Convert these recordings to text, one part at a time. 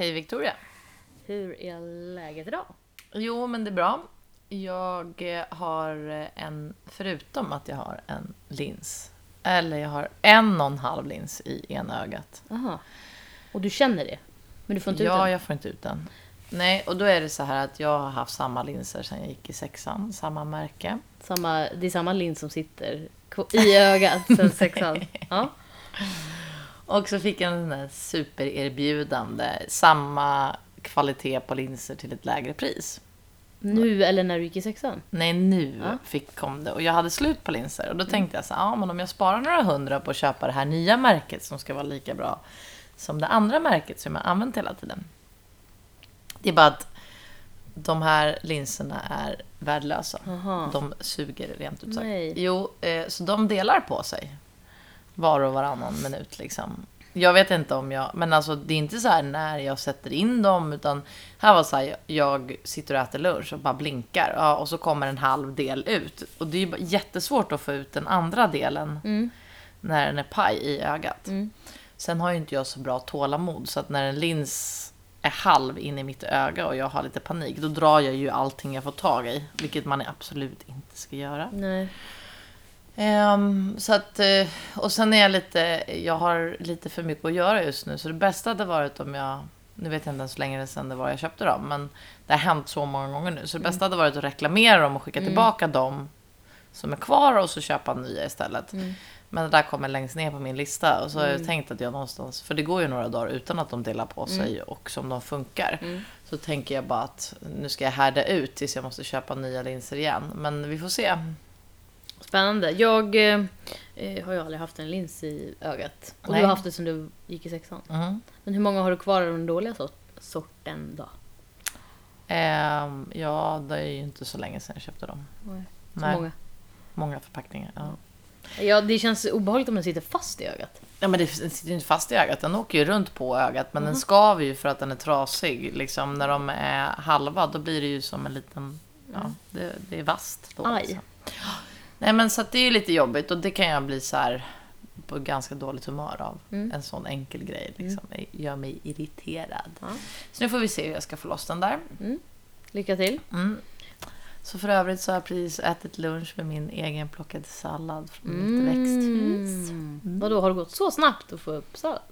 Hej Victoria. Hur är läget idag? Jo, men det är bra. Jag har en, förutom att jag har en lins, eller jag har en och en halv lins i ena ögat. Aha. Och du känner det? Men du får inte ut Ja, den? jag får inte ut den. Nej, och då är det så här att jag har haft samma linser sedan jag gick i sexan, samma märke. Samma, det är samma lins som sitter i ögat sen sexan. Ja. Och så fick jag en sån supererbjudande, samma kvalitet på linser till ett lägre pris. Nu eller när du gick i sexan? Nej, nu Ja. fick, kom det. Och jag hade slut på linser. Och då tänkte jag så här, ja men om jag sparar några hundra på att köpa det här nya märket som ska vara lika bra som det andra märket som jag använt hela tiden. Det är bara att de här linserna är värdelösa. Aha. De suger rent ut sagt. Nej. Jo, eh, så de delar på sig. Var och varannan minut liksom. Jag vet inte om jag, men alltså det är inte så här när jag sätter in dem, utan här var så här, jag sitter och äter lunch och bara blinkar, ja, och så kommer en halv del ut. Och det är ju jättesvårt att få ut den andra delen Mm. när den är paj i ögat. Mm. Sen har ju inte jag så bra tålamod, så att när en lins är halv in i mitt öga och jag har lite panik, då drar jag ju allting jag får tag i, vilket man absolut inte ska göra. Nej. Ehm, så att, eh, och sen är jag lite, jag har lite för mycket att göra just nu. Så det bästa hade varit om jag, nu vet jag inte ens hur länge sedan det var jag köpte dem. Men det har hänt så många gånger nu. Så det bästa hade varit att reklamera dem och skicka tillbaka dem som är kvar och så köpa nya istället. Mm. Men det där kommer längst ner på min lista. Och så har jag tänkt att jag någonstans, för det går ju några dagar utan att de delar på sig och som de funkar. Mm. Så tänker jag bara att nu ska jag härda ut tills jag måste köpa nya linser igen. Men vi får se. Spännande. Jag eh, eh, har ju aldrig haft en lins i ögat. Och Nej. du har haft det sen du gick i sexan. Mm. Men hur många har du kvar av den dåliga sort- sorten då? Ehm, ja, det är ju inte så länge sedan jag köpte dem. Nej. Så Nej, många. många förpackningar. Ja. Ja, det känns obehagligt om den sitter fast i ögat. ja, men det sitter ju inte fast i ögat. Den åker ju runt på ögat, men den skaver ju för att den är trasig. Liksom, när de är halva, då blir det ju som en liten... Ja, det, det är vasst. Då, Aj. liksom. Nej, men så det är ju lite jobbigt och det kan jag bli så här på ganska dåligt humör av. Mm. En sån enkel grej liksom. Det gör mig irriterad. Ja. Så nu får vi se hur jag ska få loss den där. Lycka till. Mm. Så för övrigt så har jag precis ätit lunch med min egen plockade sallad från mitt växthus. Mm. Vadå, har det gått så snabbt att få upp sallad?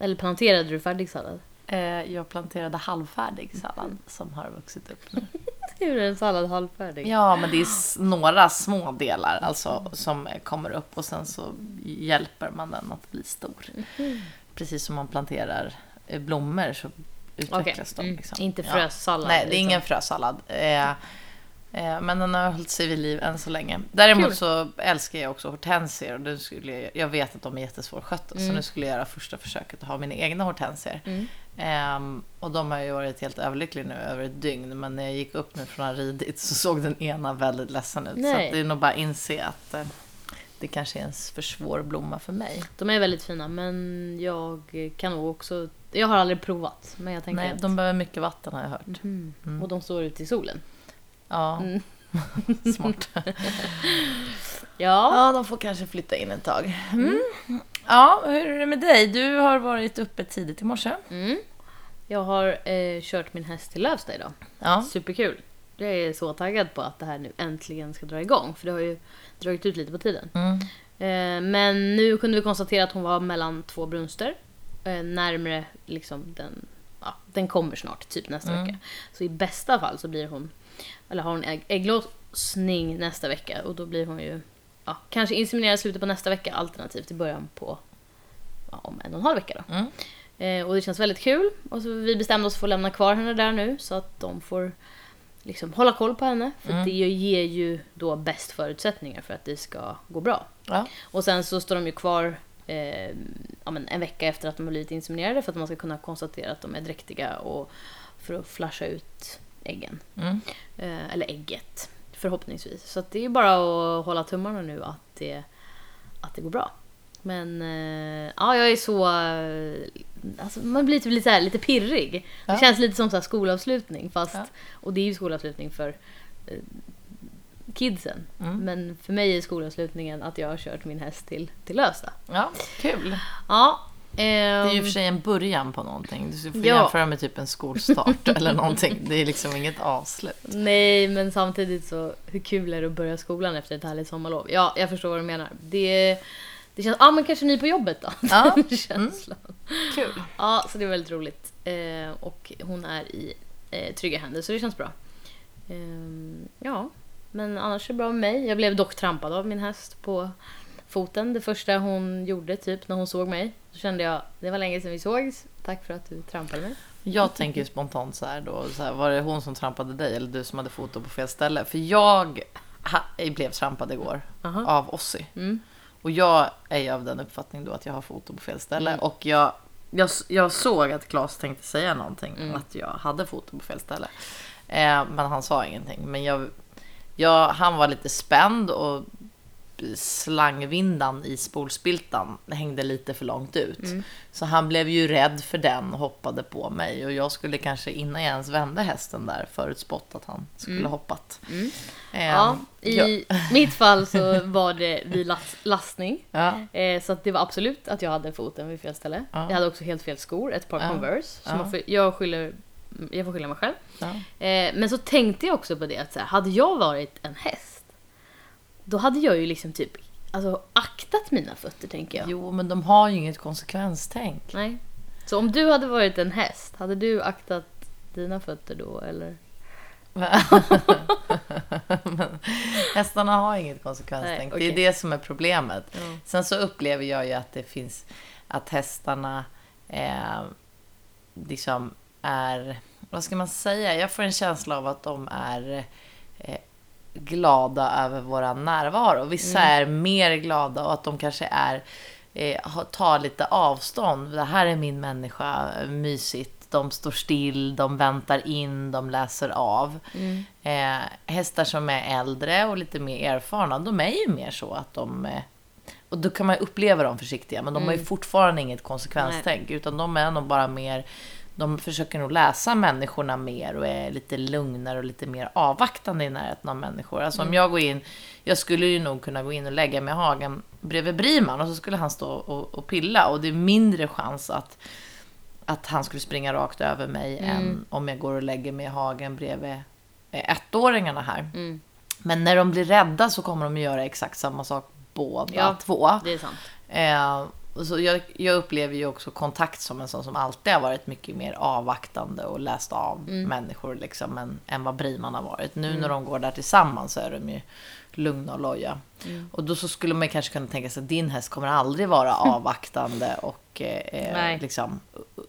Eller planterade du färdig sallad? Eh, jag planterade halvfärdig sallad som har vuxit upp nu. Hur är en sallad halvfärdig? Ja, men det är några små delar alltså, som kommer upp och sen så hjälper man den att bli stor. Precis som man planterar eh, blommor så utvecklas Okej, de. mm. Liksom. Inte frösallad, Nej, det är liksom. ingen frösallad. Eh, eh, men den har hållit sig vid liv än så länge. Däremot Kul. så älskar jag också hortensier. Och det skulle jag, jag vet att de är jättesvårskötta, så nu skulle jag göra första försöket att ha mina egna hortensier. Mm. Ehm, och de har ju varit helt överlyckliga nu över ett dygn. Men när jag gick upp nu från att ha ridit så såg den ena väldigt ledsen ut. Så Nej. att det är nog bara att inse att eh, det kanske är en för svår blomma för mig. De är väldigt fina, men jag kan nog också... Jag har aldrig provat, men jag tänker Nej, att... de behöver mycket vatten har jag hört. Mm. Och de står ute i solen. Ja, Mm. smart. Ja. Ja, de får kanske flytta in ett tag. Mm. Ja, hur är det med dig? Du har varit uppe tidigt i morse. Mm. Jag har eh, kört min häst till Lövsta idag. Ja. Superkul. Jag är så taggad på att det här nu äntligen ska dra igång, för det har ju dragit ut lite på tiden. Mm. Eh, men nu kunde vi konstatera att hon var mellan två brunster. Eh, närmre liksom den... Ja, den kommer snart, typ nästa Mm. vecka. Så i bästa fall så blir hon... Eller har hon ägg, ägglossning nästa vecka och då blir hon ju... Ja, kanske inseminerad i slutet på nästa vecka alternativt i början på... Ja, om en och en halv vecka då. Mm. Eh, och det känns väldigt kul. Och så vi bestämde oss för att lämna kvar henne där nu så att de får liksom hålla koll på henne. För Mm. det ger ju då bäst förutsättningar för att det ska gå bra. Ja. Och sen så står de ju kvar eh, ja, men en vecka efter att de har blivit inseminerade för att man ska kunna konstatera att de är dräktiga och för att flasha ut äggen. Mm. Eh, eller ägget, förhoppningsvis. Så det är bara att hålla tummarna nu att det, att det går bra. Men eh, ja, jag är så... eh, Alltså, man blir typ lite, så här, lite pirrig. Det Ja. känns lite som så här skolavslutning. Fast, Ja. Och det är ju skolavslutning för eh, kidsen. Mm. Men för mig är skolavslutningen att jag har kört min häst till, till Lövsta. ja, kul. Ja, Det är ju och Ehm, för sig en början på någonting. Du får Ja. jämföra med typ en skolstart eller någonting. Det är liksom inget avslut. Nej, men samtidigt så hur kul är det att börja skolan efter ett härligt sommarlov? Ja, jag förstår vad du menar. Det, det känns, ja men kanske ny på jobbet då. Ja, Mm. Den känslan. Kul. Ja, så det är väldigt roligt. Eh, och hon är i eh, trygga händer, så det känns bra. Ehm, ja, men annars är det bra med mig. Jag blev dock trampad av min häst på foten. Det första hon gjorde typ när hon såg mig. Så kände jag, det var länge sedan vi sågs. Tack för att du trampade mig. Jag tänker spontant så här då, så här, var det hon som trampade dig eller du som hade foto på fel ställe? För jag ha, blev trampad igår Aha. av Ossi. Mm. Och jag är ju av den uppfattning då att jag har foto på fel ställe. Mm. Och jag, jag, jag såg att Claes tänkte säga någonting, Mm. att jag hade foto på fel ställe. Eh, men han sa ingenting. Men jag, jag, han var lite spänd och slangvindan i spolspiltan hängde lite för långt ut. Mm. Så han blev ju rädd för den och hoppade på mig. Och jag skulle kanske innan jag ens vände hästen där förutspått att han skulle Mm. hoppat. Mm. Eh, Ja, ja. i mitt fall så var det vid last, lastning. Ja. Eh, så det var absolut att jag hade foten vid fel ställe. Ja. Jag hade också helt fel skor, ett par Ja. Converse. Ja. får, jag, skyller, jag får skylla mig själv. Ja. Eh, men så tänkte jag också på det att så här, hade jag varit en häst, då hade jag ju liksom typ alltså, aktat mina fötter tänker jag. Jo, men de har ju inget konsekvenstänk. Nej. Så om du hade varit en häst, hade du aktat dina fötter då eller? Men hästarna har inget konsekvenstänk. Nej, Det okej. är det som är problemet. Ja. Sen så upplever jag ju att det finns att hästarna eh, liksom är, vad ska man säga? Jag får en känsla av att de är eh, glada över våra närvaro. Vissa är mer glada och att de kanske är eh, tar lite avstånd. Det här är min människa, mysigt. De står still, de väntar in, de läser av. Mm. Eh, hästar som är äldre och lite mer erfarna, de är ju mer så att de... Eh, och då kan man ju uppleva dem försiktiga, men de har ju Mm. fortfarande inget konsekvenstänk. Utan de är nog bara mer... De försöker nog läsa människorna mer och är lite lugnare och lite mer avvaktande i närheten av människor. Alltså Mm. om jag går in... Jag skulle ju nog kunna gå in och lägga mig i hagen bredvid Briman och så skulle han stå och, och pilla. Och det är mindre chans att, att han skulle springa rakt över mig Mm. än om jag går och lägger mig i hagen bredvid eh, ettåringarna här. Mm. Men när de blir rädda så kommer de att göra exakt samma sak båda Ja. två. Det är sant. Eh, så jag, jag upplever ju också kontakt som en sån som alltid har varit mycket mer avvaktande och läst av Mm. människor liksom, än, än vad Briman har varit. Nu när de går där tillsammans så är de ju lugna och loja. Mm. Och då så skulle man kanske kunna tänka sig att din häst kommer aldrig vara avvaktande och eh, liksom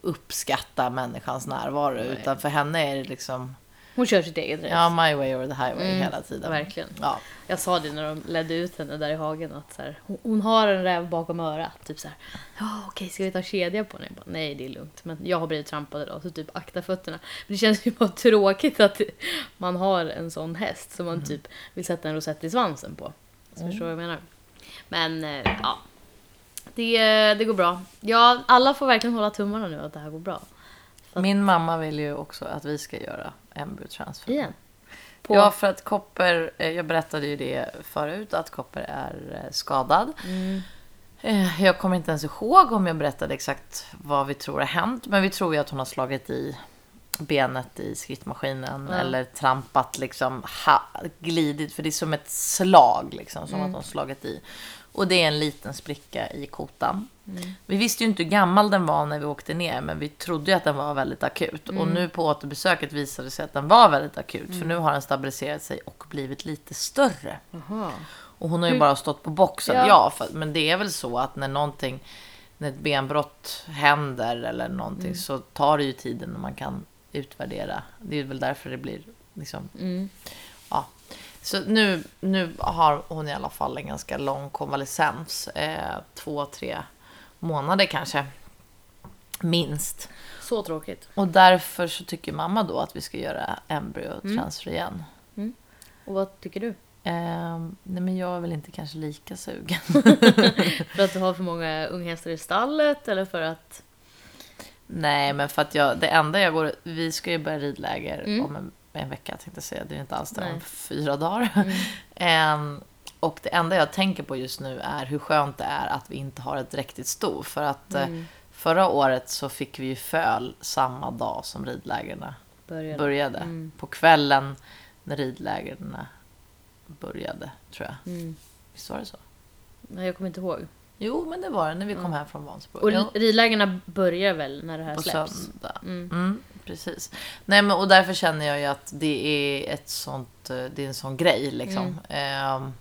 uppskatta människans närvaro. Nej. Utan för henne är det liksom, Hon kör sitt eget race. ja, my way or the highway Mm, hela tiden. Verkligen. Ja. Jag sa det när de ledde ut henne där i hagen att så här, hon, hon har en räv bakom örat. Typ så här, ja okej ska vi ta kedja på? Jag bara, Nej det är lugnt. Men jag har blivit trampad idag så typ akta fötterna. Men det känns ju bara tråkigt att man har en sån häst som man typ vill sätta en rosett i svansen på. Så förstår du vad jag menar? Men eh, ja. Det, det går bra. Ja, alla får verkligen hålla tummarna nu att det här går bra. Min mamma vill ju också att vi ska göra embryotransfer. Igen. På, Ja, för att Kopper, eh, jag berättade ju det förut, att Kopper är eh, skadad. Mm, Eh, Jag kommer inte ens ihåg om jag berättade exakt vad vi tror har hänt, men vi tror ju att hon har slagit i benet i skrittmaskinen Ja. eller trampat liksom, ha, glidit, för det är som ett slag liksom, som Mm. att hon slagit i. Och det är en liten spricka i kotan. mm, Vi visste ju inte hur gammal den var när vi åkte ner, men vi trodde ju att den var väldigt akut. Mm. Och nu på återbesöket visade det sig att den var väldigt akut, för nu har den stabiliserat sig och blivit lite större. Aha. Och hon har ju Hur- bara stått på boxen. Ja. Ja, för, men det är väl så att när någonting, när ett benbrott händer eller någonting Mm. så tar det ju tiden när man kan utvärdera. Det är väl därför det blir liksom, Mm. ja. Så nu, nu har hon i alla fall en ganska lång konvalescens. Eh, två, tre månader kanske. Minst. Så tråkigt. Och därför så tycker mamma då att vi ska göra embryotransfer igen. Och vad tycker du? Eh, nej men jag är väl inte kanske lika sugen. För att du har för många unghästar i stallet eller för att... Nej, men för att jag, det enda jag går... Vi ska ju börja ridläger Mm. om en, en vecka tänkte jag säga. Det är inte alls det, om fyra dagar. Mm. Ehm, och det enda jag tänker på just nu är hur skönt det är att vi inte har ett riktigt sto. För att eh, Mm. Förra året så fick vi ju föl samma dag som ridlägren Började. började. Mm. På kvällen när ridlägren började, tror jag. Mm. Visst var det så? Nej, jag kommer inte ihåg. Jo, men det var det när vi kom hem från Vansbro. Och ridlägerna börjar väl när det här på släpps? söndag. Mm. Mm, precis. Nej, men, och därför känner jag ju att det är, ett sånt, eh, det är en sån grej. Liksom. Mm. Ehm,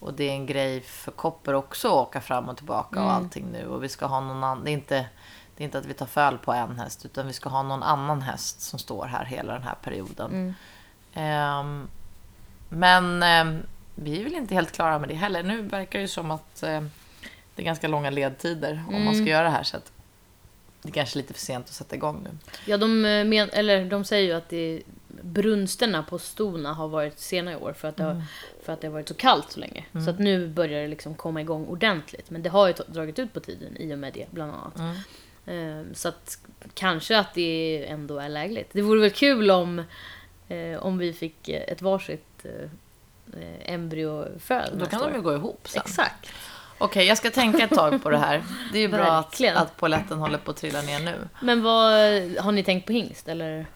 och det är en grej för Kopper också att åka fram och tillbaka och Mm. allting nu. Och vi ska ha någon annan. Det är inte, det är inte att vi tar föl på en häst utan vi ska ha någon annan häst som står här hela den här perioden. Mm. Ehm, men ehm, vi är väl inte helt klara med det heller. Nu verkar det som att det är ganska långa ledtider om man ska Mm. göra det här. Så att det är kanske lite för sent att sätta igång nu. Ja, de, eh, men, eller, de säger ju att det, brunsterna på stona har varit sena i år för att det, Mm. har, för att det har varit så kallt så länge. Så att nu börjar det liksom komma igång ordentligt. Men det har ju dragit ut på tiden i och med det, bland annat. Mm. Eh, Så att kanske att det ändå är lägligt. Det vore väl kul om, eh, om vi fick eh, ett varsitt eh, eh, embryoföl Då kan de år. ju gå ihop sen. Exakt. Okej, jag ska tänka ett tag på det här. Det är ju bra att, Verkligen. att poletten håller på att trilla ner nu. Men vad, har ni tänkt på hingst eller?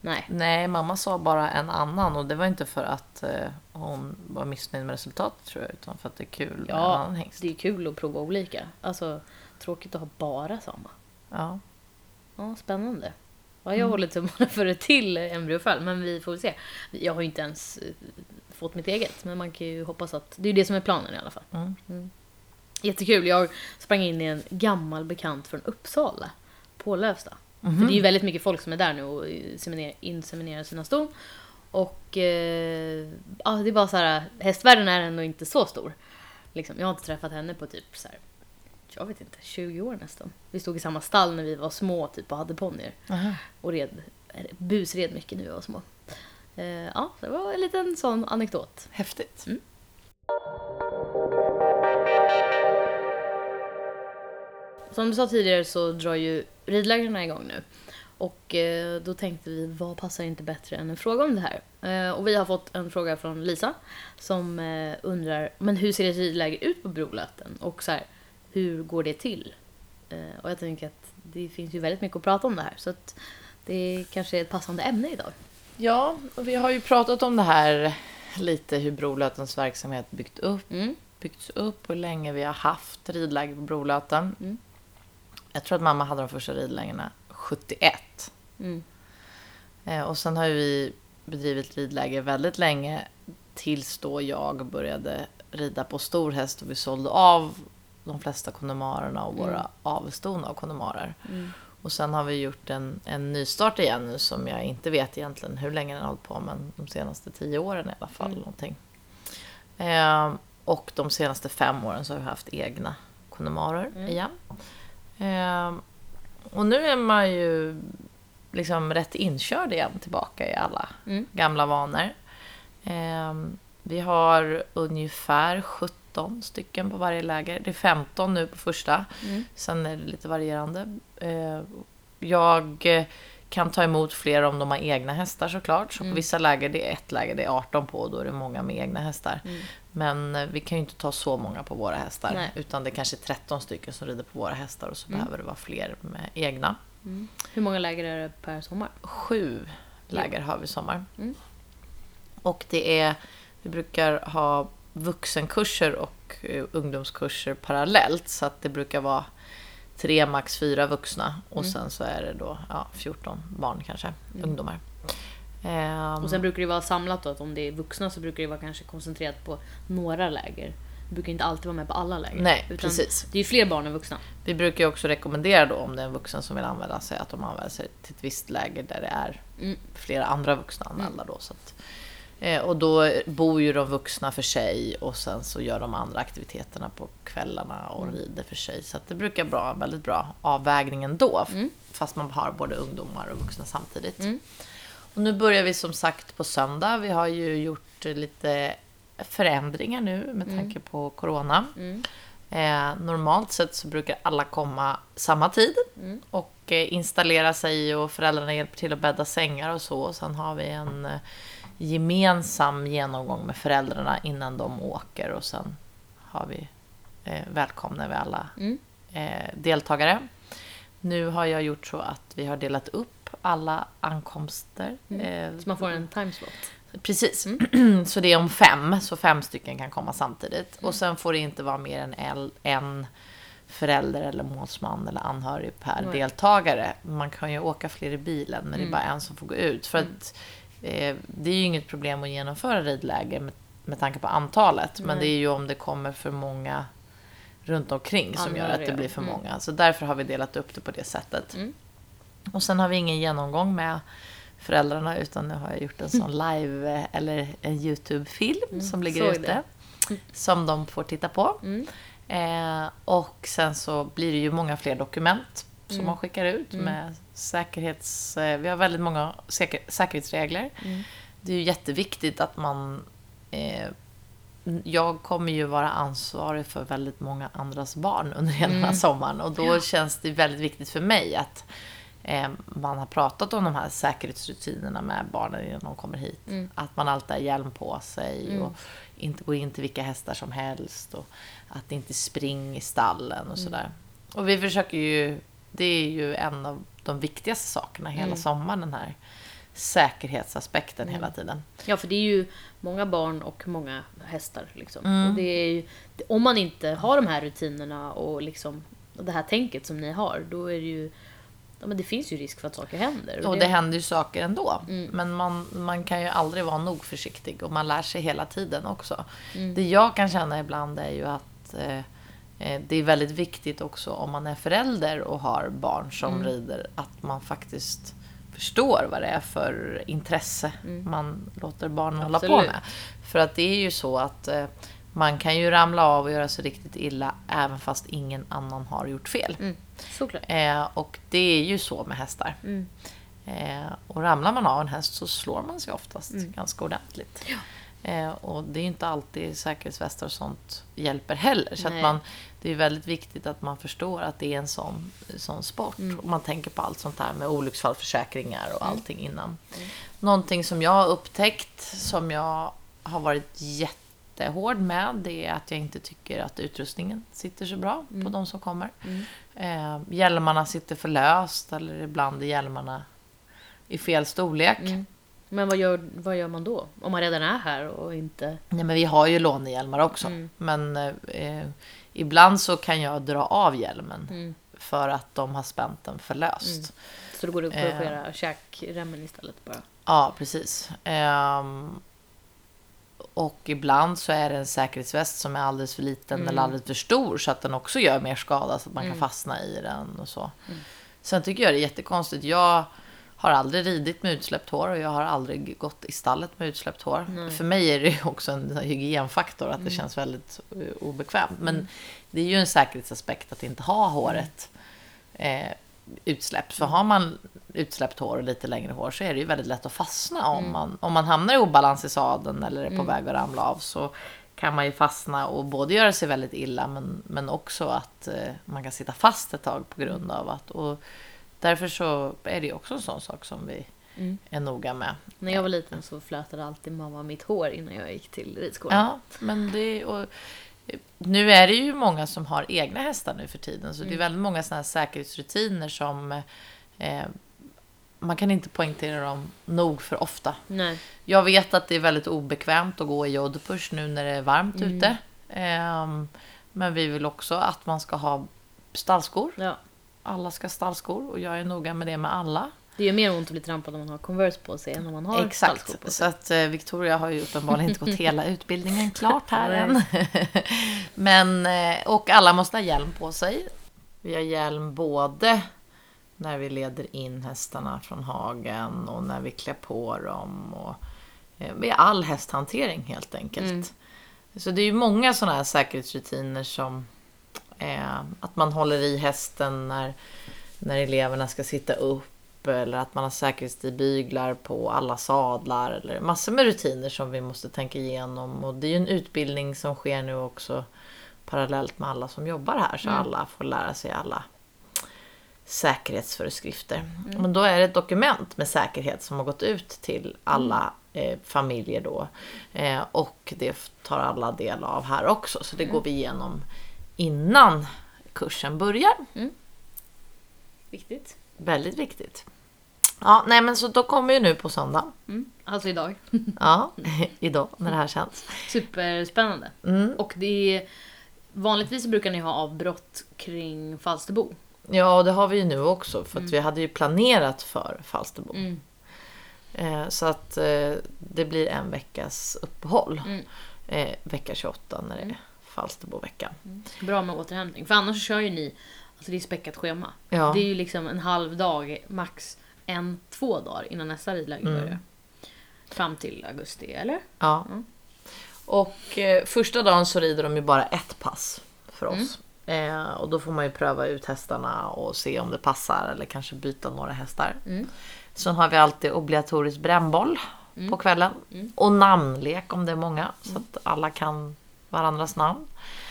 Nej. Nej, mamma sa bara en annan och det var inte för att eh, hon var missnöjd med resultatet tror jag, utan för att det är kul med en Ja, annan hängst. det är kul att prova olika. Alltså, tråkigt att ha bara samma. Ja. Ja, spännande. Ja, Mm. jag håller tummarna för ett till embryoföl, men vi får väl se. Jag har ju inte ens eh, fått mitt eget, men man kan ju hoppas att... Det är ju det som är planen i alla fall. Mm. Jättekul. Jag sprang in i en gammal bekant från Uppsala, på Lövsta. Mhm. För det är ju väldigt mycket folk som är där nu och inseminerar, sina ston. Och eh, ja, det är bara så här, hästvärlden är ändå inte så stor. Liksom, jag har inte träffat henne på typ så här, jag vet inte, 20 år nästan. Vi stod i samma stall när vi var små typ och hade ponnyer. Och red, busred mycket när vi var små. Eh, ja, det var en liten sån anekdot. Häftigt. Mm. Som du sa tidigare så drar ju ridlägren igång nu. Och eh, då tänkte vi, vad passar inte bättre än en fråga om det här? Eh, och vi har fått en fråga från Lisa som undrar, men hur ser ett ridläger ut på Brolöten? Och så här, hur går det till? Och jag tänker att det finns ju väldigt mycket att prata om det här. Så att det kanske är ett passande ämne idag. Ja, och vi har ju pratat om det här lite hur Brolötens verksamhet byggt upp, Mm. byggts upp och hur länge vi har haft ridläger på Brolöten. Mm. Jag tror att mamma hade de första ridlägena 71. Mm. Eh, och sen har vi bedrivit ridläger väldigt länge tills då jag började rida på stor häst och vi sålde av de flesta kondomarerna och våra Mm. avston av kondomarer. Mm. Och sen har vi gjort en, en nystart igen nu som jag inte vet egentligen hur länge den har hållit på men de senaste tio åren i alla fall. Mm. Någonting. Eh, och de senaste fem åren så har vi haft egna kondomarer Mm. igen. Eh, och nu är man ju liksom rätt inkörd igen tillbaka i alla Mm. gamla vanor. Eh, vi har ungefär 17 stycken på varje läger. Det är 15 nu på första. Mm. Sen är det lite varierande. Eh, Jag eh, kan ta emot fler om de har egna hästar såklart. Så på Mm. vissa läger, det är ett läger, det är 18 på och då är det många med egna hästar. Mm. Men eh, vi kan ju inte ta så många på våra hästar. Nej. Utan det är kanske 13 stycken som rider på våra hästar och så Mm. behöver det vara fler med egna. Mm. Hur många läger är det per sommar? Sju läger har vi i sommar. Mm. Och det är, vi brukar ha vuxenkurser och eh, ungdomskurser parallellt. Så att det brukar vara tre, max fyra vuxna. Och Mm. sen så är det då ja, 14 barn kanske, Mm. ungdomar. Ehm, Och sen brukar det vara samlat då, att om det är vuxna så brukar det vara kanske koncentrerat på några läger. Det brukar inte alltid vara med på alla läger. Nej, precis. Det är ju fler barn än vuxna. Vi brukar ju också rekommendera då om det är en vuxen som vill anmäla sig att de använder sig till ett visst läger där det är Mm. flera andra vuxna anmälda då. Så att, och då bor ju de vuxna för sig och sen så gör de andra aktiviteterna på kvällarna och Mm. rider för sig. Så det brukar vara en väldigt bra avvägning ändå. Mm. Fast man har både ungdomar och vuxna samtidigt. Mm. Och nu börjar vi som sagt på söndag. Vi har ju gjort lite förändringar nu med Mm. tanke på Corona. Mm. Eh, normalt sett så brukar alla komma samma tid Mm. och eh, installera sig och föräldrarna hjälper till att bädda sängar och så. Och sen har vi en eh, gemensam genomgång med föräldrarna innan de åker och sen har vi eh, välkomnar vi alla Mm. eh, deltagare. nu har jag gjort så att vi har delat upp alla ankomster. Mm. Eh, Så man får en timeslot. Precis. Mm. så det är om fem, så fem stycken kan komma samtidigt. Mm. Och sen får det inte vara mer än en förälder eller målsman eller anhörig per deltagare. Man kan ju åka fler i bilen, men det är Mm. bara en som får gå ut. För att eh, det är ju inget problem att genomföra ridläger med, med tanke på antalet. Men Nej. det är ju om det kommer för många runt omkring som gör att det Anhöriga. blir för Mm. många. Så därför har vi delat upp det på det sättet. Mm. Och sen har vi ingen genomgång med föräldrarna utan nu har jag gjort en sån live eh, eller en Youtube-film som ligger ute. Som de får titta på. Mm. Eh, och sen så blir det ju många fler dokument som Mm. man skickar ut Mm. med säkerhets... Eh, vi har väldigt många säker, säkerhetsregler. Mm. Det är ju jätteviktigt att man... Eh, jag kommer ju vara ansvarig för väldigt många andras barn under hela Mm. sommaren. Och då känns det väldigt viktigt för mig att eh, man har pratat om de här säkerhetsrutinerna med barnen innan de kommer hit. Mm. Att man alltid har hjälm på sig Mm. och inte går in till vilka hästar som helst. Och att det inte spring i stallen Mm. och sådär. Och vi försöker ju... Det är ju en av de viktigaste sakerna hela Mm. sommaren, den här säkerhetsaspekten Mm. hela tiden. Ja, för det är ju många barn och många hästar. Liksom. Mm. Och det är ju, om man inte har de här rutinerna och liksom, det här tänket som ni har, då är det ju... Ja, men det finns ju risk för att saker händer. Och det händer ju saker ändå. Mm. Men man, man kan ju aldrig vara nog försiktig och man lär sig hela tiden också. Mm. Det jag kan känna ibland är ju att eh, det är väldigt viktigt också om man är förälder och har barn som Mm. rider att man faktiskt förstår vad det är för intresse Mm. man låter barnen hålla på med. För att det är ju så att eh, man kan ju ramla av och göra sig riktigt illa även fast ingen annan har gjort fel. Mm. Eh, och det är ju så med hästar. Mm. Eh, och ramlar man av en häst så slår man sig oftast Mm. ganska ordentligt. Eh, och det är inte alltid säkerhetsvästar och sånt hjälper heller. Så man, det är väldigt viktigt att man förstår att det är en sån, sån sport. Mm. Och man tänker på allt sånt här med olycksfallsförsäkringar och allting innan. Mm. Någonting som jag har upptäckt som jag har varit jättehård med det är att jag inte tycker att utrustningen sitter så bra på Mm. de som kommer. Mm. Eh, hjälmarna sitter för löst eller ibland är hjälmarna i fel storlek. Mm. Men vad gör, vad gör man då? Om man redan är här och inte... Nej, men vi har ju lånehjälmar också. Mm. Men eh, ibland så kan jag dra av hjälmen Mm. för att de har spänt den för löst. Mm. Så då går det att Eh. korrigera käkremmen istället bara? Ja, precis. Ehm, och ibland så är det en säkerhetsväst som är alldeles för liten Mm. eller alldeles för stor så att den också gör mer skada så att man Mm. kan fastna i den och så. Mm. Sen tycker jag det är jättekonstigt. Jag har aldrig ridit med utsläppt hår och jag har aldrig gått i stallet med utsläppt hår. Nej. För mig är det ju också en hygienfaktor att det Mm. känns väldigt eh, obekvämt. Men Mm. det är ju en säkerhetsaspekt att inte ha håret eh, utsläppt. För har man utsläppt hår och lite längre hår så är det ju väldigt lätt att fastna. Om, Mm. man, om man hamnar i obalans i sadeln eller är på Mm. väg att ramla av så kan man ju fastna och både göra sig väldigt illa men, men också att eh, man kan sitta fast ett tag på grund av att... Och därför så är det också en sån sak som vi Mm. är noga med. När jag var liten så flätade alltid mamma mitt hår innan jag gick till ridskolan. Ja, men det... Och, nu är det ju många som har egna hästar nu för tiden. Så det är Mm. väldigt många här säkerhetsrutiner som... Eh, man kan inte poängtera dem nog för ofta. Nej. Jag vet att det är väldigt obekvämt att gå i jodpush nu när det är varmt Mm. ute. Ehm, men vi vill också att man ska ha stallskor. Ja. Alla ska ha stallskor och jag är noga med det med alla. Det gör mer ont att bli trampad om man har Converse på sig än om man har stallskor Exakt. på Så sig. att eh, Victoria har ju uppenbarligen inte gått hela utbildningen klart här än. Men, eh, och alla måste ha hjälm på sig. Vi har hjälm både när vi leder in hästarna från hagen och när vi klär på dem. Och, eh, vid all hästhantering helt enkelt. Mm. Så det är ju många sådana här säkerhetsrutiner som eh, att man håller i hästen när, när eleverna ska sitta upp eller att man har säkerhetsbyglar på alla sadlar eller massor med rutiner som vi måste tänka igenom. Och det är ju en utbildning som sker nu också parallellt med alla som jobbar här så Mm. alla får lära sig alla säkerhetsföreskrifter. Mm. Men då är det ett dokument med säkerhet som har gått ut till alla eh, familjer då. Eh, och det tar alla del av här också. Så det Mm. går vi igenom innan kursen börjar. Mm. Viktigt. Väldigt viktigt. Ja, nej men så då kommer ju nu på söndag. Mm. Alltså idag. Ja, idag när det här känns. Superspännande. Mm. Och det är, vanligtvis brukar ni ha avbrott kring Falsterbo. Ja, och det har vi ju nu också för att vi hade ju planerat för Falsterbo. Mm. Eh, så att eh, det blir en veckas uppehåll. Mm. Eh, vecka 28 när det är Falsterboveckan. Bra med återhämtning. För annars kör ju ni, alltså det är späckat schema. Ja. Det är ju liksom en halv dag, max en, två dagar innan nästa ridläger Mm. börjar. Fram till augusti, eller? Ja. Mm. Och eh, första dagen så rider de ju bara ett pass för Mm. oss. Eh, och då får man ju pröva ut hästarna och se om det passar eller kanske byta några hästar. Mm. Sen har vi alltid obligatorisk brännboll på kvällen. Mm. Och namnlek om det är många. Så att alla kan varandras namn.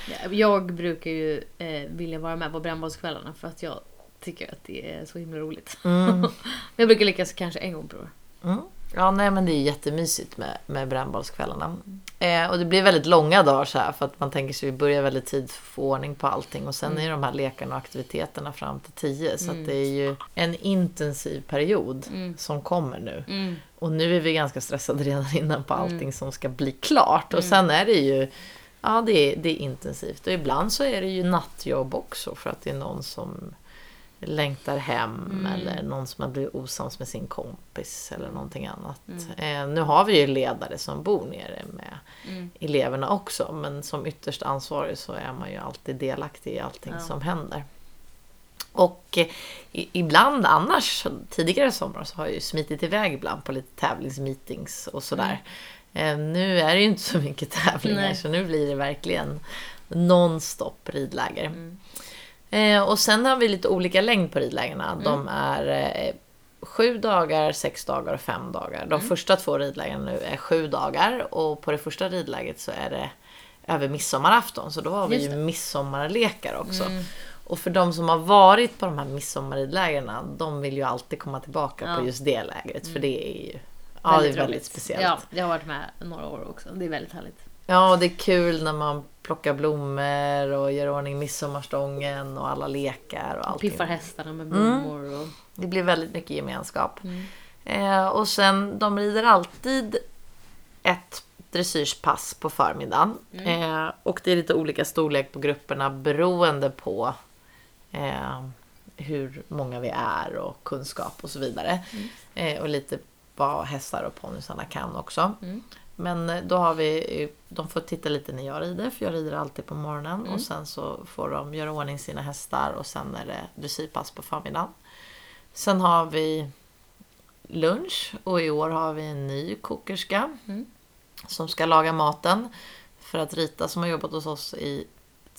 Ja, Jag brukar ju eh, vilja vara med på brännbollskvällarna för att jag tycker att det är så himla roligt. Mm. jag brukar lyckas kanske en gång per år. Mm. Ja, nej men det är jättemysigt med, med brännbollskvällarna. Eh, och det blir väldigt långa dagar så här för att man tänker sig vi börjar väldigt tid för att få ordning på allting och sen är de här lekarna och aktiviteterna fram till 10 så att det är ju en intensiv period som kommer nu. Mm. Och nu är vi ganska stressade redan innan på allting som ska bli klart och sen är det ju Ja, det är, det är intensivt och ibland så är det ju nattjobb också för att det är någon som längtar hem eller någon som har blivit osams med sin kompis eller någonting annat. Eh, nu har vi ju ledare som bor nere med eleverna också men som ytterst ansvarig så är man ju alltid delaktig i allting Ja. som händer. Och eh, i, ibland annars, tidigare sommar så har jag ju smitit iväg ibland på lite tävlingsmeetings och sådär. Eh, nu är det ju inte så mycket tävlingar Nej. så nu blir det verkligen nonstop ridläger. Eh, och sen har vi lite olika längd på ridlägerna. De är eh, sju dagar, sex dagar och fem dagar. De första två ridlägren nu är sju dagar och på det första ridläget så är det över midsommarafton. Så då har vi ju midsommarlekar också. Och för de som har varit på de här midsommarridlägren, de vill ju alltid komma tillbaka Ja. på just det lägret. För det är ju ja, det är väldigt roligt. speciellt. Ja, jag har varit med några år också. Det är väldigt härligt. Ja, och det är kul när man plockar blommor och gör ordning midsommarstången och alla lekar och allting. Piffar hästarna med blommor och... Det blir väldigt mycket gemenskap. Eh, och sen, de rider alltid ett dressyrspass på förmiddagen. Eh, och det är lite olika storlek på grupperna beroende på eh, hur många vi är och kunskap och så vidare. Eh, och lite vad hästar och ponnysarna kan också. Men eh, då har vi, de får titta lite när jag rider, för jag rider alltid på morgonen. Och sen så får de göra ordning sina hästar och sen är det dressyrpass på förmiddagen. Sen har vi lunch och i år har vi en ny kokerska som ska laga maten. För att Rita som har jobbat hos oss i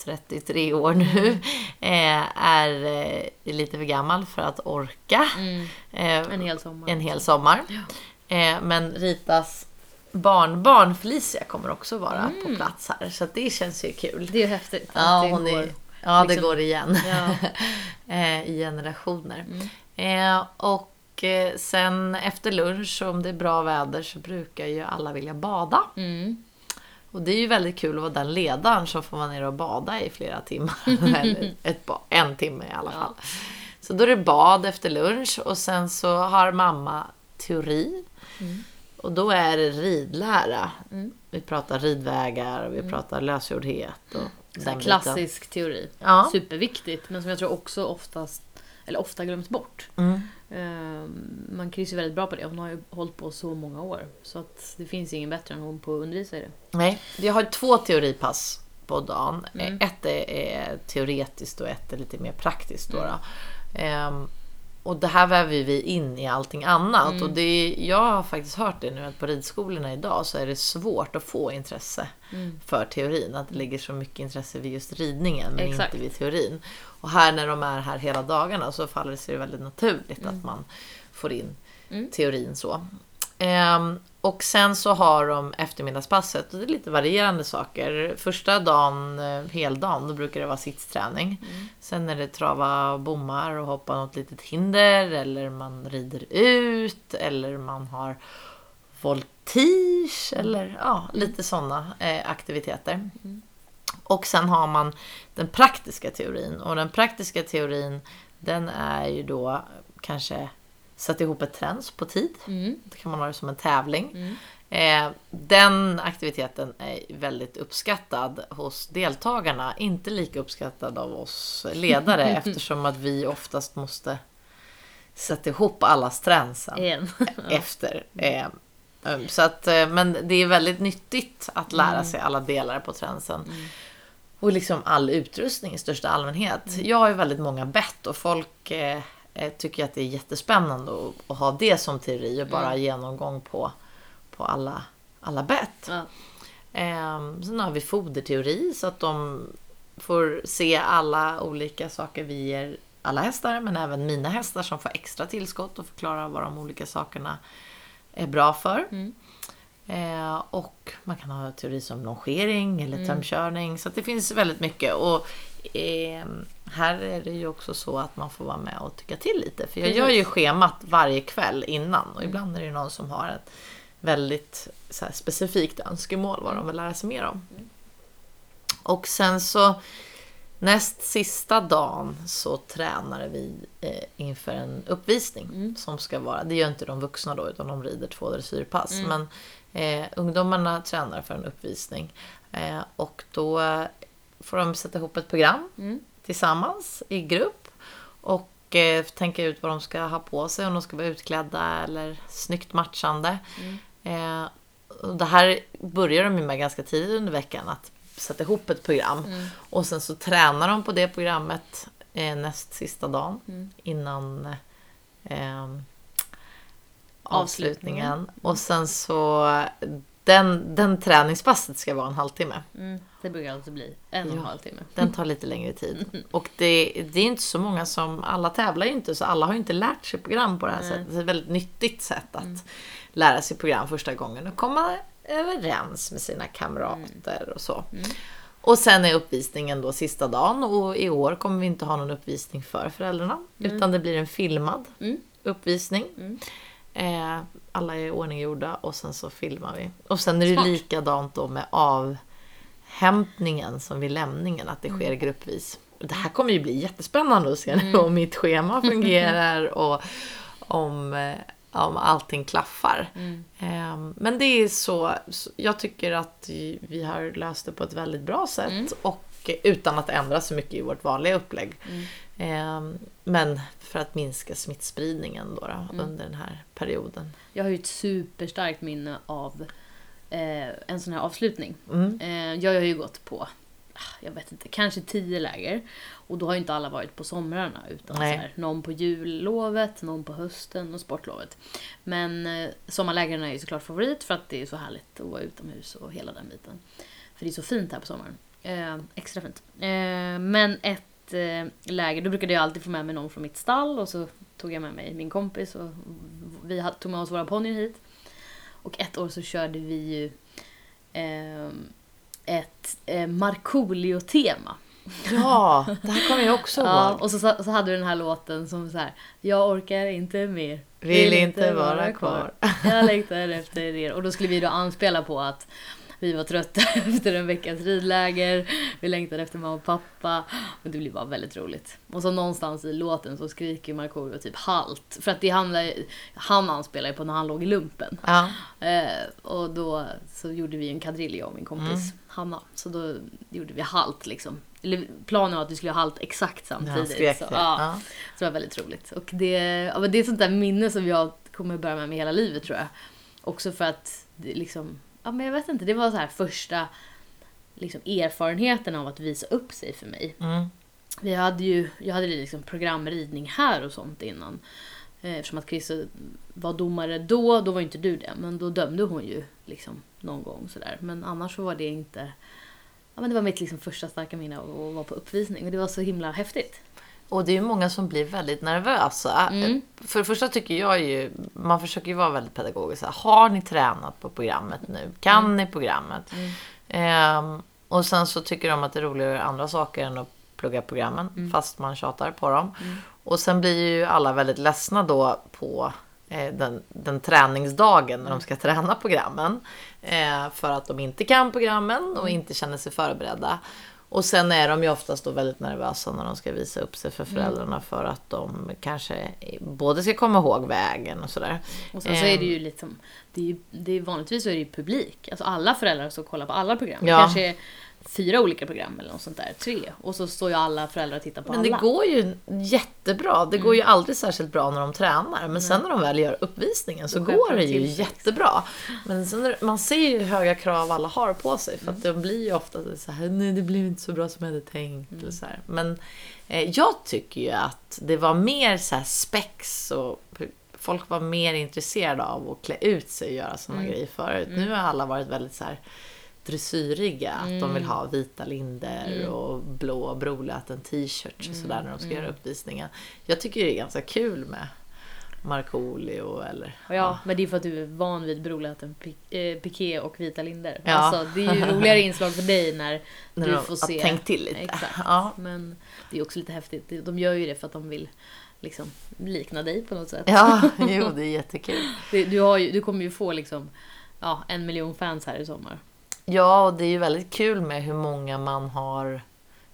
33 år nu eh, är eh, lite för gammal för att orka. Eh, En hel sommar. en hel sommar. Eh, men Ritas barnbarn Felicia kommer också vara på plats här. Så det känns ju kul. Det är häftigt. Ja, det hon går. är, ja det liksom- går igen. Ja. I generationer. Eh, och sen efter lunch, om det är bra väder, så brukar ju alla vilja bada. Mm. Och det är ju väldigt kul att vara den ledaren som får vara nere och bada i flera timmar. Eller ett en timme i alla fall. Så då är det bad efter lunch och sen så har mamma teori. Och då är det ridlära. Vi pratar ridvägar och vi pratar lösgjordhet. Och här den biten. klassisk teori. Ja. Superviktigt, men som jag tror också oftast, eller ofta glöms bort. Mm. Ehm, Man kryssar väldigt bra på det. Hon har ju hållit på så många år. Så att det finns ingen bättre än hon på att undervisa i det. Nej, vi har två teoripass på dagen. Mm. Ett är, är teoretiskt och ett är lite mer praktiskt. Då, då. Och det här väver vi in i allting annat. Mm. Och det är, jag har faktiskt hört det nu att på ridskolorna idag så är det svårt att få intresse Mm. för teorin. Att det ligger så mycket intresse vid just ridningen men Exakt. inte vid teorin. Och här när de är här hela dagarna så faller det sig väldigt naturligt att man får in Mm. teorin så. Ehm, och sen så har de eftermiddagspasset och det är lite varierande saker. Första dagen, eh, heldagen, då brukar det vara sittsträning. Sen är det trava bommar och hoppa något litet hinder eller man rider ut eller man har voltige eller ja, lite sådana eh, aktiviteter. Och sen har man den praktiska teorin och den praktiska teorin Den är ju då kanske sätta ihop ett träns på tid. Mm. Då kan man ha det som en tävling. Eh, den aktiviteten är väldigt uppskattad hos deltagarna. Inte lika uppskattad av oss ledare eftersom att vi oftast måste sätta ihop allas träns sen Igen. efter. Eh, um, så att, eh, men det är väldigt nyttigt att lära Mm. sig alla delar på tränsen. Och liksom all utrustning i största allmänhet. Mm. Jag har ju väldigt många bett och folk eh, eh, tycker att det är jättespännande att, att ha det som teori och bara Mm. genomgång på, på alla, alla bett. Ja. Eh, sen har vi foderteori så att de får se alla olika saker vi ger alla hästar, men även mina hästar som får extra tillskott och förklara vad de olika sakerna är bra för. Mm. Eh, och man kan ha teori som longering eller tömkörning. Så det finns väldigt mycket. Och eh, här är det ju också så att man får vara med och tycka till lite. För jag gör ju schemat varje kväll innan. Och ibland är det någon som har ett väldigt här, specifikt önskemål vad de vill lära sig mer om. Och sen så näst sista dagen så tränade vi eh, inför en uppvisning som ska vara, det gör inte de vuxna då utan de rider två dressyrpass. Men eh, ungdomarna tränar för en uppvisning eh, och då får de sätta ihop ett program tillsammans i grupp och eh, tänka ut vad de ska ha på sig, om de ska vara utklädda eller snyggt matchande. Eh, och det här börjar de med ganska tidigt under veckan, att sätta ihop ett program. Och sen så tränar de på det programmet eh, näst sista dagen innan eh, avslutningen. Och sen så den, den träningspasset ska vara en halvtimme. Mm. Det brukar alltså bli en och en Ja. halv timme. Den tar lite längre tid. Och det, det är inte så många som, alla tävlar ju inte så alla har ju inte lärt sig program på det här Nej. sättet. Det är ett väldigt nyttigt sätt att lära sig program första gången och komma överens med sina kamrater och så. Och sen är uppvisningen då sista dagen och i år kommer vi inte ha någon uppvisning för föräldrarna. Utan det blir en filmad Mm. uppvisning. Eh, alla är ordninggjorda och sen så filmar vi. Och sen är det Smart. likadant då med avhämtningen som vid lämningen, att det sker gruppvis. Det här kommer ju bli jättespännande att se nu om mitt schema fungerar och om, eh, om allting klaffar. Eh, Men det är så, jag tycker att vi har löst det på ett väldigt bra sätt och utan att ändra så mycket i vårt vanliga upplägg. Eh, Men för att minska smittspridningen då, då under den här perioden. Jag har ju ett superstarkt minne av eh, en sån här avslutning. Mm. Eh, jag har ju gått på, ah, jag vet inte, kanske tio läger. Och då har ju inte alla varit på somrarna. Utan så här, någon på jullovet, någon på hösten och sportlovet. Men eh, sommarlägren är ju såklart favorit för att det är så härligt att vara utomhus och hela den biten. För det är så fint här på sommaren. Eh, extra fint. Men ett eh, läger, då brukade jag alltid få med mig någon från mitt stall och så tog jag med mig min kompis och vi tog med oss våra ponnyer hit. Och ett år så körde vi ju ehm, ett eh, Markoolio-tema. Ja, det här kommer jag också Ja, ihåg. och så, så hade vi den här låten som så här. Jag orkar inte mer. Vill inte vara kvar. Jag längtar efter er. Och då skulle vi då anspela på att vi var trötta efter en veckas ridläger. Vi längtade efter mamma och pappa. Och det blev bara väldigt roligt. Och så någonstans i låten så skriker Markoolio typ halt. För att det handlar, han anspelar ju på när han låg i lumpen. Ja. Eh, och då så gjorde vi en kadrill, jag och min kompis Hanna. Så då gjorde vi halt liksom. Eller planen var att vi skulle ha halt exakt samtidigt. skrek så, det. ja, Ja. så det var väldigt roligt. Och det, ja, men det är sånt där minne som jag kommer bära med mig hela livet tror jag. Också för att det liksom, ja men jag vet inte, det var så här första liksom, erfarenheten av att visa upp sig för mig. Mm. Vi hade ju, jag hade liksom programridning här och sånt innan. Eh, Eftersom att Chris var domare då, då var inte du det. Men då dömde hon ju liksom någon gång sådär. Men annars så var det inte... Ja men det var mitt liksom första starka minne av att vara på uppvisning. Och det var så himla häftigt. Och det är ju många som blir väldigt nervösa. Mm. För det första tycker jag ju, man försöker ju vara väldigt pedagogisk. Har ni tränat på programmet nu? Kan Mm. ni programmet? Ehm, och sen så tycker de att det är roligare att göra andra saker än att plugga programmen. Mm. Fast man tjatar på dem. Och sen blir ju alla väldigt ledsna då på eh, den, den träningsdagen när de ska träna programmen. Eh, för att de inte kan programmen och inte känner sig förberedda. Och sen är de ju oftast då väldigt nervösa när de ska visa upp sig för Mm. föräldrarna för att de kanske både ska komma ihåg vägen och sådär. Och sen så är det Ehm. ju liksom, det är ju, det är vanligtvis så är det ju publik. Alltså alla föräldrar som kollar på alla program. Det Ja. kanske är fyra olika program eller något sånt där, tre. Och så står ju alla föräldrar och tittar på Men alla. det går ju jättebra. Det går ju aldrig särskilt bra när de tränar. Men sen när de väl gör uppvisningen så går det de ju till jättebra. Men sen, man ser ju hur höga krav alla har på sig. För att de blir ju ofta så här, nej det blev inte så bra som jag hade tänkt. Eller så här. Men eh, jag tycker ju att det var mer så här spex och folk var mer intresserade av att klä ut sig och göra sådana grejer förut. Nu har alla varit väldigt så här dressyriga. Att de vill ha vita linder och blå brolöten t-shirts och sådär när de ska göra uppvisningen. Jag tycker det är ganska kul med Markoolio eller... Ja, ja, men det är för att du är van vid brolöten, pi- eh, piké och vita linder. Ja. Alltså, det är ju roligare inslag för dig när, När du får se. tänkt till lite. Exakt. Ja. Men det är också lite häftigt. De gör ju det för att de vill liksom likna dig på något sätt. Ja, jo det är jättekul. Du, har ju, du kommer ju få liksom ja, en miljon fans här i sommar. Ja, och det är ju väldigt kul med hur många man har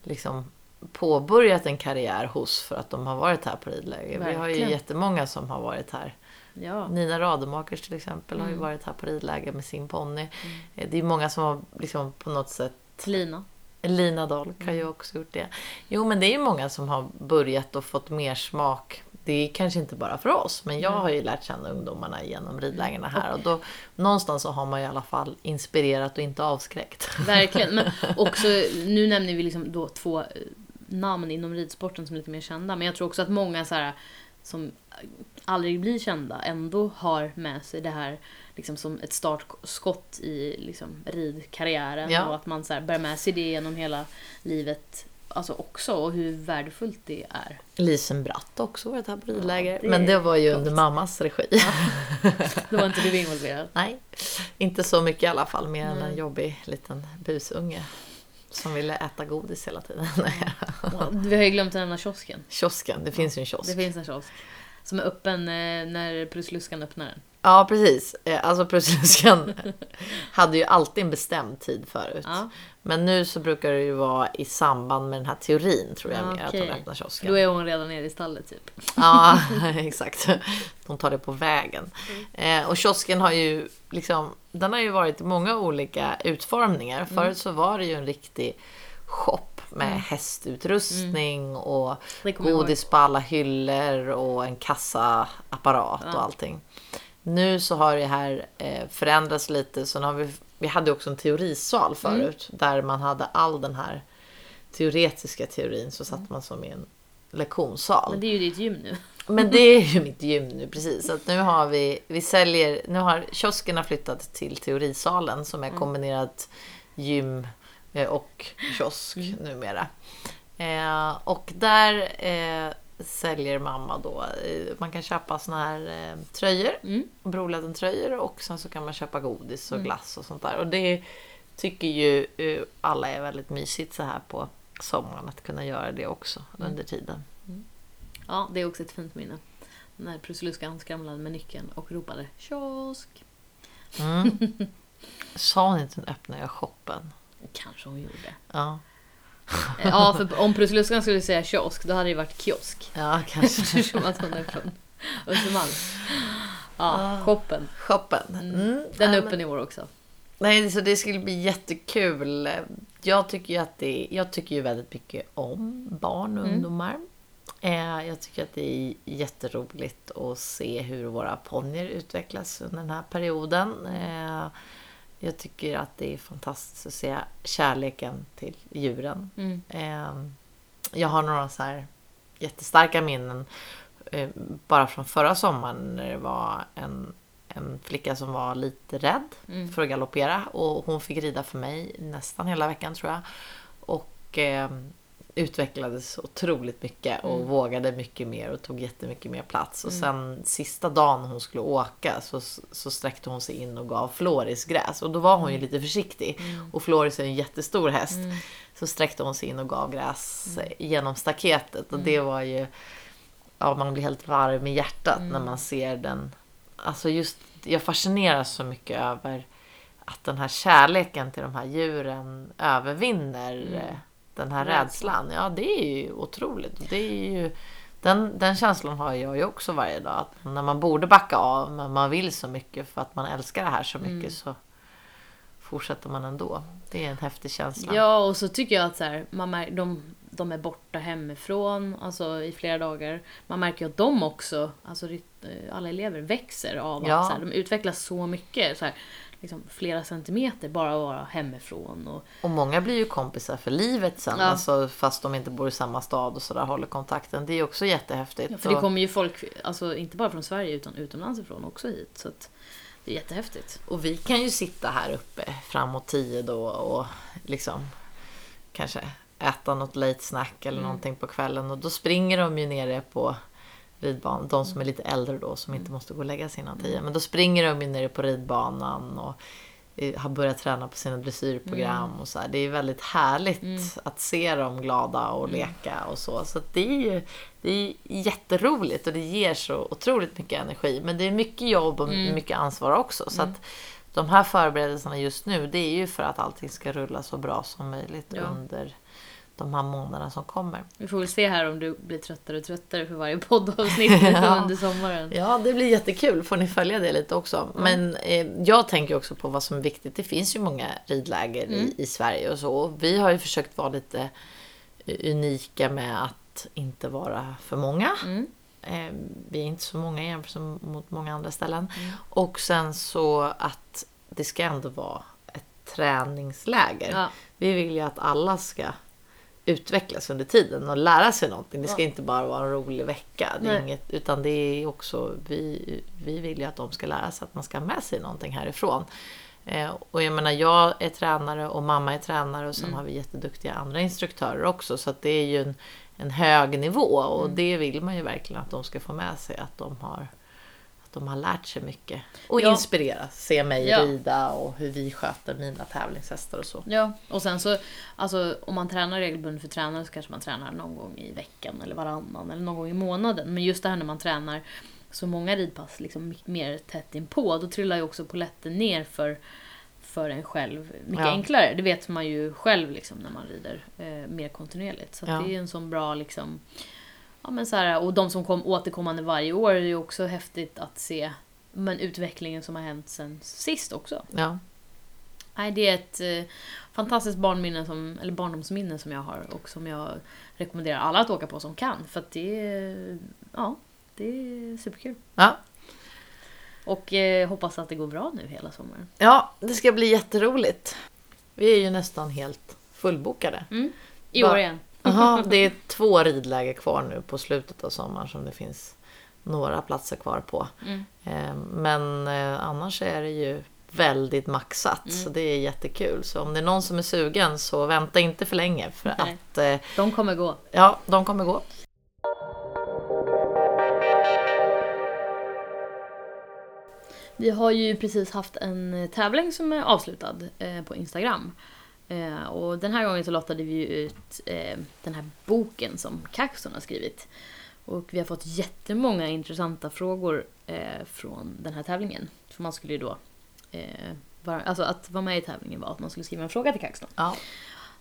liksom påbörjat en karriär hos för att de har varit här på ridläger. Vi har ju Verkligen. jättemånga som har varit här. Ja. Nina Rademakers till exempel har ju Mm. varit här på ridläger med sin ponny. Eh, Det är många som har liksom på något sätt Lina. Lina Dolk har Mm. ju också gjort det. Jo, men det är ju många som har börjat och fått mer smak. Det är kanske inte bara för oss, men jag Mm. har ju lärt känna ungdomarna genom ridlägerna här. Och då, någonstans så har man i alla fall inspirerat och inte avskräckt. Verkligen. Men också, nu nämner vi liksom då två eh, namn inom ridsporten som är lite mer kända. Men jag tror också att många så här, som aldrig blir kända ändå har med sig det här liksom som ett startskott i liksom, ridkarriären. Ja. Och att man så här, bär med sig det genom hela livet alltså också. Och hur värdefullt det är. Lisen Bratt har också varit här på ridläger. det men det var ju under mammas regi. Då var inte du involverad. Nej, inte så mycket i alla fall. Mer än en jobbig liten busunge. Som ville äta godis hela tiden. Vi har ju glömt att nämna kiosken. Kiosken, det finns ju en kiosk. Det finns en kiosk. Som är öppen eh, när Prussluskan öppnar den. Ja, precis. Eh, Alltså Prussluskan hade ju alltid en bestämd tid förut. Ja. Men nu så brukar det ju vara i samband med den här teorin tror jag Ja, mer att de öppnar kiosken. då är hon redan nere i stallet typ. Ja, exakt. De tar det på vägen. Eh, och kiosken har ju liksom, den har ju varit i många olika utformningar. Förut så var det ju en riktig shop med hästutrustning och Det kommer jag ihåg. godis på alla hyllor och en kassaapparat Ja. och allting. Nu så har det här eh, förändrats lite. Så nu har vi, vi hade också en teorisal förut. Där man hade all den här teoretiska teorin. Så satt man som i en lektionssal. Men det är ju ditt gym nu. Men det är ju mitt gym nu precis. Så att nu har vi, vi säljer, nu har kiosken flyttat till teorisalen som är kombinerat gym eh, och kiosk numera. Eh, och där eh, säljer mamma då, man kan köpa såna här eh, tröjor, Mm. Broläden-tröjor och sen så kan man köpa godis och glass och sånt där. Och det tycker ju eh, alla är väldigt mysigt så här på sommaren att kunna göra det också under tiden. Ja, det är också ett fint minne. När Prussiluskan skramlade med nyckeln och ropade kiosk. Mm. Sa hon inte öppnar jag shoppen? Kanske hon gjorde. Ja, Ja, för om Prussiluskan skulle säga kiosk, då hade det varit kiosk. ja kanske. Eftersom att hon är från Östermalm. Ja, shoppen. Shoppen. Mm. Den är öppen i år också. Nej, så det skulle bli jättekul. Jag tycker ju att det jag tycker ju väldigt mycket om barn och ungdomar. Eh, Jag tycker att det är jätteroligt att se hur våra ponnyer utvecklas under den här perioden. Eh, Jag tycker att det är fantastiskt att se kärleken till djuren. Mm. Eh, Jag har några så här jättestarka minnen eh, bara från förra sommaren när det var en, en flicka som var lite rädd Mm. för att galoppera och hon fick rida för mig nästan hela veckan tror jag. Och eh, utvecklades otroligt mycket och Mm. vågade mycket mer och tog jättemycket mer plats. Och sen sista dagen hon skulle åka så, så sträckte hon sig in och gav Floris gräs. Och då var hon ju lite försiktig. Och Floris är en jättestor häst. Så sträckte hon sig in och gav gräs genom staketet. Och det var ju... Ja, man blir helt varm i hjärtat när man ser den. Alltså just, jag fascineras så mycket över att den här kärleken till de här djuren övervinner den här Rädslan. Ja, det är ju otroligt. Det är ju, den, den känslan har jag ju också varje dag. Att när man borde backa av, men man vill så mycket för att man älskar det här så mycket Mm. så fortsätter man ändå. Det är en häftig känsla. Ja, och så tycker jag att så här, man mär- de, de är borta hemifrån alltså i flera dagar. Man märker ju att de också, alltså alla elever, växer av Ja. att så här, de utvecklas så mycket. Så här, liksom flera centimeter bara vara hemifrån. Och, Och många blir ju kompisar för livet sen. Ja. Alltså, fast de inte bor i samma stad och sådär håller kontakten. Det är också jättehäftigt. för det kommer ju folk, alltså inte bara från Sverige utan utomlands ifrån också hit. Så att det är jättehäftigt. Och vi kan ju sitta här uppe framåt tio då och liksom kanske äta något late snack eller Mm. någonting på kvällen. Och då springer de ju nere på ridbanan. De som är lite äldre då som Mm. inte måste gå och lägga sig innan tio. Men då springer de ju nere på ridbanan och eh, har börjat träna på sina dressyrprogram Mm. och så här. Det är väldigt härligt att se dem glada och Mm. leka och så. Så det är ju det är jätteroligt och det ger så otroligt mycket energi. Men det är mycket jobb och Mm. mycket ansvar också. Så att de här förberedelserna just nu, det är ju för att allting ska rulla så bra som möjligt Ja. under de här månaderna som kommer. Vi får väl se här om du blir tröttare och tröttare för varje poddavsnitt Ja. under sommaren. Ja, det blir jättekul. Får ni följa det lite också. Men eh, jag tänker också på vad som är viktigt. Det finns ju många ridläger i, i Sverige och så. Och vi har ju försökt vara lite eh, unika med att inte vara för många. Mm. Eh, vi är inte så många jämfört mot många andra ställen. Och sen så att det ska ändå vara ett träningsläger. Ja. Vi vill ju att alla ska utvecklas under tiden och lära sig någonting. Det ska Ja. inte bara vara en rolig vecka. Det inget, utan det är också, vi, vi vill ju att de ska lära sig att man ska ha med sig någonting härifrån. Eh, och jag menar, jag är tränare och mamma är tränare och sen Mm. har vi jätteduktiga andra instruktörer också. Så att det är ju en, en hög nivå och Mm. det vill man ju verkligen att de ska få med sig. Att de har, de har lärt sig mycket. Och Ja. inspireras. Se mig Ja. rida och hur vi sköter mina tävlingshästar och så. Ja, och sen så, alltså om man tränar regelbundet för tränare så kanske man tränar någon gång i veckan eller varannan eller någon gång i månaden. Men just det här när man tränar så många ridpass liksom mer tätt inpå, då trillar ju också poletten ner för, för en själv mycket Ja. enklare. Det vet man ju själv liksom när man rider eh, mer kontinuerligt. Så att Ja. det är en sån bra liksom, ja men så här, och de som kom återkommande varje år är ju också häftigt att se men utvecklingen som har hänt sen sist också. Ja. Nej, det är ett eh, fantastiskt barnminne som, eller barndomsminne som jag har och som jag rekommenderar alla att åka på som kan. För att det är, ja, det är superkul. Ja. Och eh, hoppas att det går bra nu hela sommaren. Ja, det ska bli jätteroligt. Vi är ju nästan helt fullbokade. I Va- år igen. Jaha, det är två ridläger kvar nu på slutet av sommaren som det finns några platser kvar på. Mm. Eh, Men eh, annars är det ju väldigt maxat så det är jättekul. Så om det är någon som är sugen så vänta inte för länge för Nej. att eh, De kommer gå. ja, de kommer gå. Vi har ju precis haft en eh, tävling som är avslutad eh, på Instagram. Eh, och den här gången så lottade vi ut eh, den här boken som Caxton har skrivit. Och vi har fått jättemånga intressanta frågor eh, från den här tävlingen. För man skulle ju då... Eh, vara, alltså att vara med i tävlingen var att man skulle skriva en fråga till Caxton. Ja.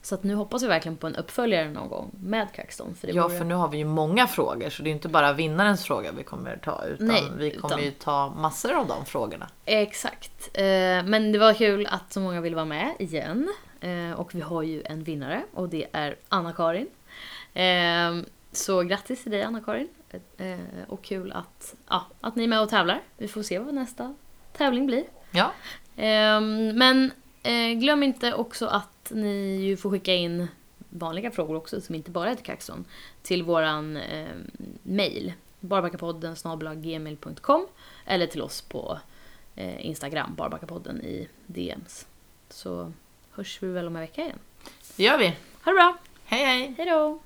Så att nu hoppas vi verkligen på en uppföljare någon gång med. För det ja, vore- för nu har vi ju många frågor så det är inte bara vinnarens fråga vi kommer ta utan Nej, vi kommer utan- ju ta massor av de frågorna. Exakt. Eh, men det var kul att så många vill vara med igen. Eh, och vi har ju en vinnare och det är Anna-Karin. Eh, så grattis till dig Anna-Karin. Eh, och kul att, ja, att ni är med och tävlar. Vi får se vad nästa tävling blir. Ja, Eh, men eh, glöm inte också att ni ju får skicka in vanliga frågor också som inte bara är till Kaxton till våran eh, mail barbackapodden gmail.com eller till oss på eh, Instagram, barbackapodden i DMs. Så hörs vi väl om en vecka igen. det gör vi. Ha det bra! Hej hej! Hej då!